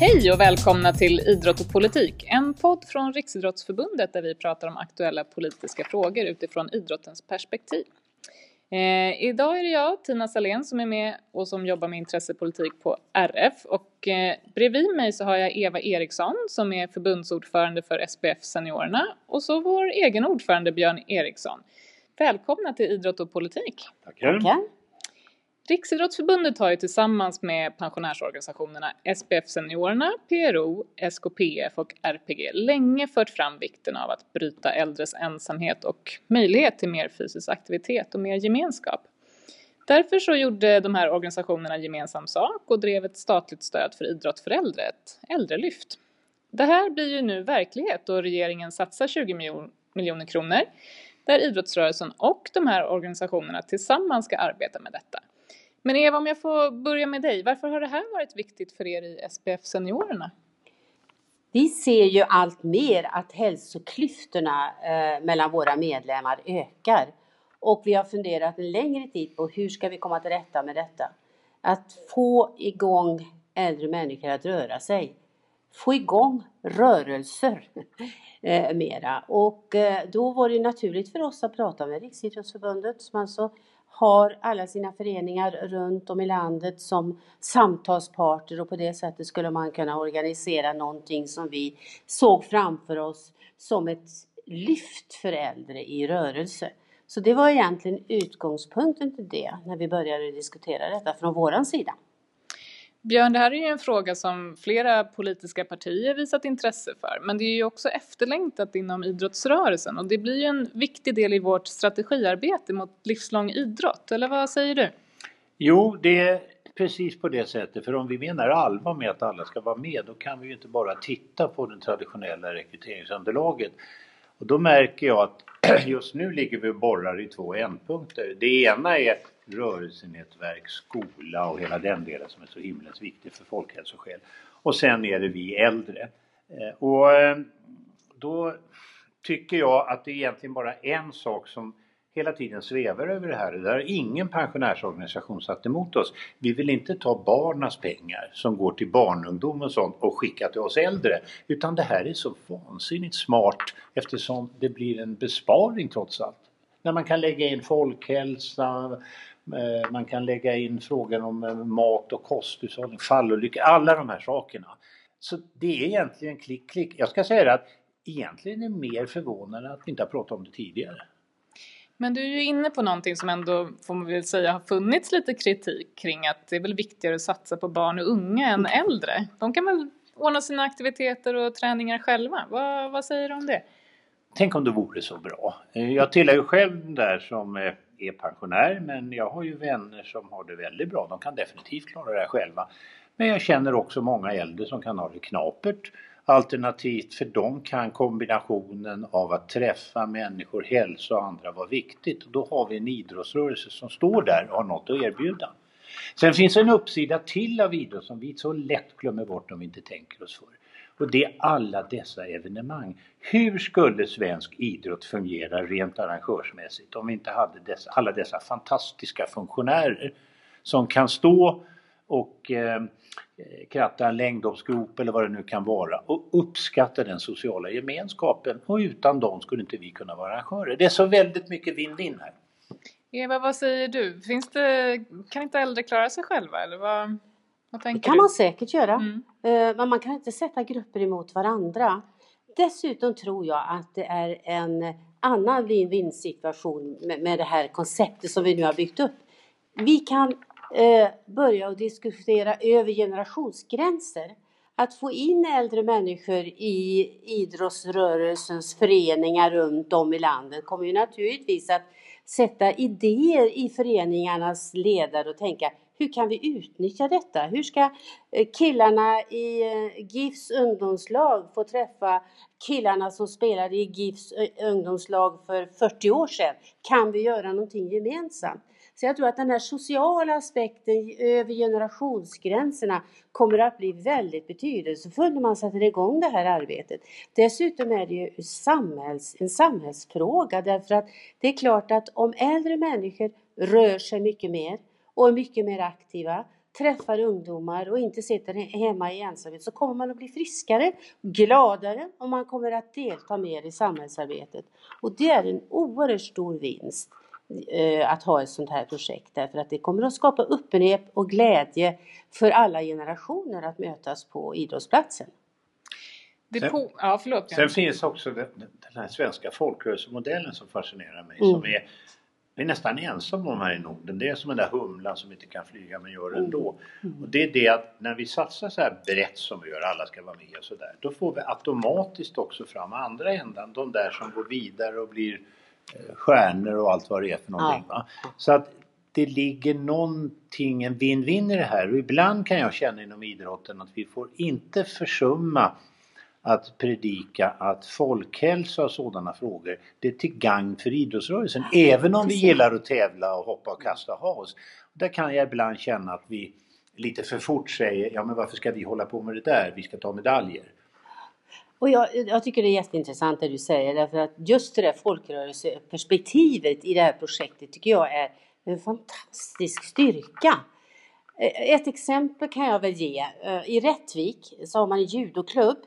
Hej och välkomna till Idrott och politik, en podd från Riksidrottsförbundet där vi pratar om aktuella politiska frågor utifrån idrottens perspektiv. Eh, idag är det jag, Tina Salén, som är med och som jobbar med intressepolitik på RF. Och eh, bredvid mig så har jag Eva Eriksson som är förbundsordförande för SPF Seniorerna och så vår egen ordförande Björn Eriksson. Välkomna till Idrott och politik. Tackar. Tackar. Riksidrottsförbundet har ju tillsammans med pensionärsorganisationerna SPF Seniorerna, PRO, SKPF och RPG länge fört fram vikten av att bryta äldres ensamhet och möjlighet till mer fysisk aktivitet och mer gemenskap. Därför så gjorde de här organisationerna gemensam sak och drev ett statligt stöd för idrott för äldre, ett äldrelyft. Det här blir ju nu verklighet och regeringen satsar 20 miljoner kronor där idrottsrörelsen och de här organisationerna tillsammans ska arbeta med detta. Men Eva, om jag får börja med dig. Varför har det här varit viktigt för er i SPF Seniorerna? Vi ser ju allt mer att hälsoklyftorna eh, mellan våra medlemmar ökar. Och vi har funderat en längre tid på hur ska vi komma till rätta med detta? Att få igång äldre människor att röra sig. Få igång rörelser eh, mera. Och eh, då var det naturligt för oss att prata med Riksidrottsförbundet som alltså har alla sina föreningar runt om i landet som samtalsparter och på det sättet skulle man kunna organisera någonting som vi såg framför oss som ett lyft för äldre i rörelse. Så det var egentligen utgångspunkten till det när vi började diskutera detta från våran sida. Björn, det här är ju en fråga som flera politiska partier visat intresse för, men det är ju också efterlängtat inom idrottsrörelsen och det blir ju en viktig del i vårt strategiarbete mot livslång idrott, eller vad säger du? Jo, det är precis på det sättet, för om vi menar allvar med att alla ska vara med, då kan vi ju inte bara titta på det traditionella rekryteringsunderlaget. Och då märker jag att just nu ligger vi och borrar i två ändpunkter. Det ena är rörelsenätverk, skola och hela den delen som är så himlens viktig för folkhälsoskäl. Och sen är det vi äldre. Eh, och eh, då tycker jag att det är egentligen bara en sak som hela tiden svävar över det här. Det har ingen pensionärsorganisation satt emot oss. Vi vill inte ta barnas pengar som går till barnungdom och sånt och skicka till oss äldre. Utan det här är så vansinnigt smart eftersom det blir en besparing trots allt. När man kan lägga in folkhälsa, man kan lägga in frågan om eh, mat och kosthushållning, fallolyckor, alla de här sakerna. Så det är egentligen klick, klick. Jag ska säga det att egentligen är det mer förvånande att vi inte har pratat om det tidigare. Men du är ju inne på någonting som ändå, får man väl säga, har funnits lite kritik kring att det är väl viktigare att satsa på barn och unga än äldre. De kan väl ordna sina aktiviteter och träningar själva. Vad, vad säger du om det? Tänk om det vore så bra. Eh, jag tillhör ju själv där som är pensionär men jag har ju vänner som har det väldigt bra. De kan definitivt klara det här själva. Men jag känner också många äldre som kan ha det knapert. Alternativt för dem kan kombinationen av att träffa människor, hälsa och andra vara viktigt. Då har vi en idrottsrörelse som står där och har något att erbjuda. Sen finns en uppsida till av idrott som vi så lätt glömmer bort om vi inte tänker oss för. Och det är alla dessa evenemang. Hur skulle svensk idrott fungera rent arrangörsmässigt om vi inte hade dessa, alla dessa fantastiska funktionärer som kan stå och eh, kratta en längdhoppsgrop eller vad det nu kan vara och uppskatta den sociala gemenskapen och utan dem skulle inte vi kunna vara arrangörer. Det är så väldigt mycket vinn-vinn här. Eva, vad säger du? Finns det, kan inte äldre klara sig själva eller vad? det kan du? man säkert göra. Mm. Eh, men man kan inte sätta grupper emot varandra. Dessutom tror jag att det är en annan win-win situation med, det här konceptet som vi nu har byggt upp. Vi kan eh, börja att diskutera över generationsgränser. Att få in äldre människor i idrottsrörelsens föreningar runt om i landet kommer ju naturligtvis att sätta idéer i föreningarnas ledare och tänka hur kan vi utnyttja detta? Hur ska eh, killarna i eh, GIFs ungdomslag få träffa killarna som spelade i GIFs eh, ungdomslag för 40 år sedan? Kan vi göra någonting gemensamt? Så jag tror att den här sociala aspekten över generationsgränserna kommer att bli väldigt betydelsefull när man sätter igång det här arbetet. Dessutom är det ju samhälls, en samhällsfråga därför att det är klart att om äldre människor rör sig mycket mer och är mycket mer aktiva träffar ungdomar och inte sitter hemma i ensamhet så kommer man att bli friskare, gladare och man kommer att delta mer i samhällsarbetet. Och det är en oerhört stor vinst eh, att ha ett sånt här projekt därför att det kommer att skapa öppenhet och glädje för alla generationer att mötas på idrottsplatsen. Sen, på, ja, förlåt, sen finns också den, den här svenska folkrörelsemodellen som fascinerar mig. Mm. Som är, vi är nästan ensamma om här i Norden. Det är som den där humlan som inte kan flyga men gör det ändå. Mm. Och det är det att när vi satsar så här brett som vi gör, alla ska vara med och sådär. Då får vi automatiskt också fram andra ändan. De där som går vidare och blir eh, stjärnor och allt vad det är för någonting. Ja. Så att det ligger någonting, en win-win i det här och ibland kan jag känna inom idrotten att vi får inte försumma att predika att folkhälsa och sådana frågor det är till gagn för idrottsrörelsen. Även om vi gillar att tävla och hoppa och kasta has. Där kan jag ibland känna att vi lite för fort säger ja men varför ska vi hålla på med det där, vi ska ta medaljer. Och jag, jag, tycker det är jätteintressant det du säger därför att just det där folkrörelseperspektivet i det här projektet tycker jag är en fantastisk styrka. Ett exempel kan jag väl ge. I Rättvik så har man en judoklubb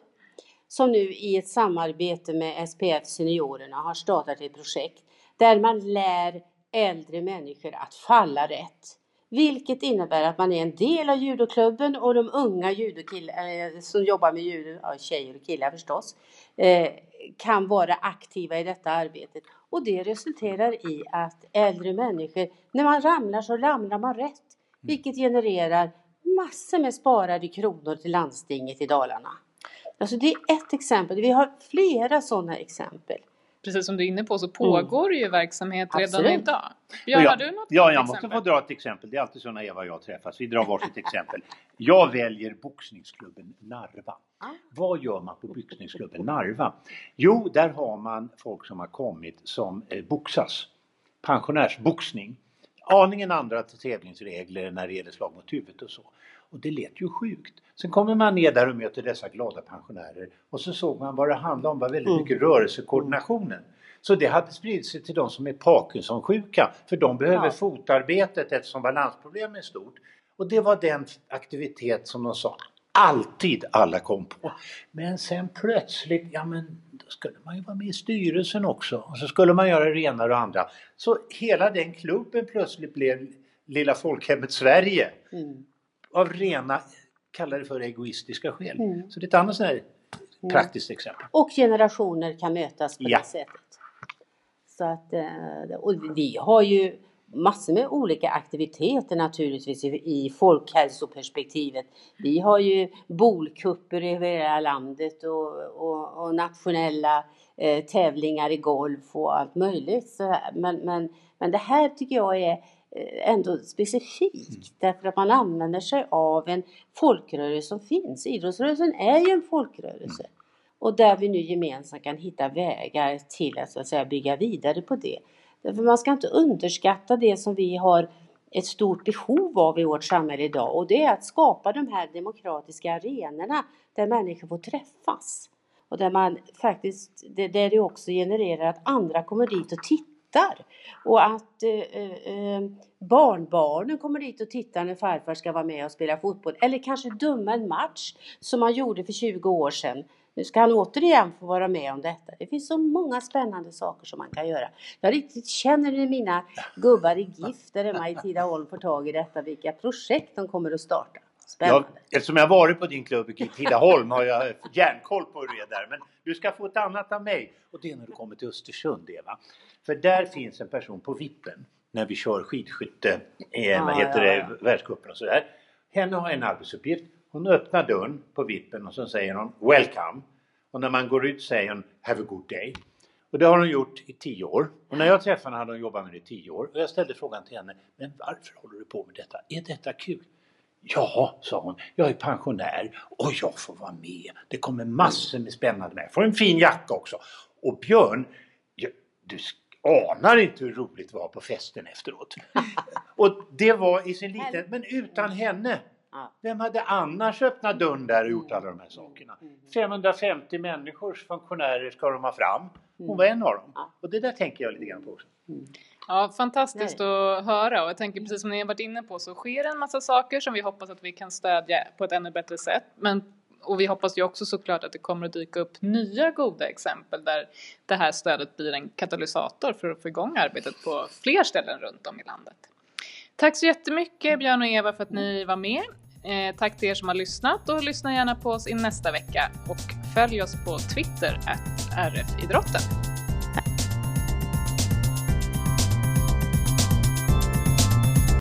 som nu i ett samarbete med SPF Seniorerna har startat ett projekt där man lär äldre människor att falla rätt. Vilket innebär att man är en del av judoklubben och de unga judokillar eh, som jobbar med judo, ja, tjejer och killar förstås, eh, kan vara aktiva i detta arbetet. Och det resulterar i att äldre människor, när man ramlar så ramlar man rätt. Vilket genererar massor med sparade kronor till landstinget i Dalarna. Alltså det är ett exempel. Vi har flera sådana exempel. Precis som du är inne på så pågår mm. ju verksamhet redan Absolut. idag. Björn, har du något Ja, jag exempel? måste få dra ett exempel. Det är alltid så när Eva och jag träffas. Vi drar varsitt exempel. Jag väljer boxningsklubben Narva. Ah. Vad gör man på boxningsklubben Narva? Jo, där har man folk som har kommit som eh, boxas. Pensionärsboxning. Aningen andra tävlingsregler när det gäller slag mot huvudet och så. Och det lät ju sjukt. Sen kommer man ner där och möter dessa glada pensionärer och så såg man vad det handlade om var väldigt mm. mycket rörelsekoordinationen. Så det hade spridit sig till de som är Parkinson-sjuka för de behöver ja. fotarbetet eftersom balansproblemet är stort. Och det var den aktivitet som de sa alltid alla kom på. Men sen plötsligt, ja men skulle man ju vara med i styrelsen också och så skulle man göra det ena och andra. Så hela den klubben plötsligt blev Lilla folkhemmet Sverige. Mm av rena, kalla det för egoistiska skäl. Mm. Så det är ett annat sånt här mm. praktiskt exempel. Och generationer kan mötas på ja. det sättet. Så att, eh, och vi har ju massor med olika aktiviteter naturligtvis i, folkhälsoperspektivet. Vi har ju bolkupper över hela landet och, och, och nationella eh, tävlingar i golf och allt möjligt. Men, men, men det här tycker jag är Eh, ändå specifikt mm. därför att man använder sig av en folkrörelse som finns. Idrottsrörelsen är ju en folkrörelse. Mm. Och där vi nu gemensamt kan hitta vägar till att, så att säga, bygga vidare på det. Därför man ska inte underskatta det som vi har ett stort behov av i vårt samhälle idag och det är att skapa de här demokratiska arenorna där människor får träffas. Och där man faktiskt, där det också genererar att andra kommer dit och tittar tittar. Och att eh, eh, eh, barnbarnen kommer dit och tittar när farfar ska vara med och spela fotboll. Eller kanske döma en match som man gjorde för 20 år sedan. Nu ska han återigen få vara med om detta. Det finns så många spännande saker som man kan göra. Jag riktigt känner när mina gubbar i GIF där hemma i Tidaholm får tag i detta, vilka projekt de kommer att starta. Spännande. Jag, eftersom jag varit på din klubb i Tidaholm har jag järnkoll på hur det är där. Men du ska få ett annat av mig och det är när du kommer till Östersund Eva. För där finns en person på vippen när vi kör skidskytte, eh, vad heter det, världscupen och sådär. Henne har en arbetsuppgift. Hon öppnar dörren på vippen och så säger hon Welcome. Och när man går ut säger hon Have a good day. Och det har hon gjort i tio år. Och när jag träffade henne hade hon jobbat med det i tio år. Och jag ställde frågan till henne, men varför håller du på med detta? Är detta kul? Ja, sa hon, jag är pensionär och jag får vara med. Det kommer massor med spännande med. Jag får en fin jacka också. Och Björn, du anar inte hur roligt det var på festen efteråt. och det var i sin liten, men utan henne. Vem hade annars öppnat dörren där och gjort alla de här sakerna? 550 människors funktionärer ska de ha fram. Hon var en av dem. Och det där tänker jag lite grann på också. Ja, fantastiskt Nej. att höra och jag tänker precis som ni har varit inne på så sker en massa saker som vi hoppas att vi kan stödja på ett ännu bättre sätt. Men, och vi hoppas ju också såklart att det kommer att dyka upp nya goda exempel där det här stödet blir en katalysator för att få igång arbetet på fler ställen runt om i landet. Tack så jättemycket Björn och Eva för att ni var med. Eh, tack till er som har lyssnat och lyssna gärna på oss i nästa vecka och följ oss på Twitter, RF-idrotten.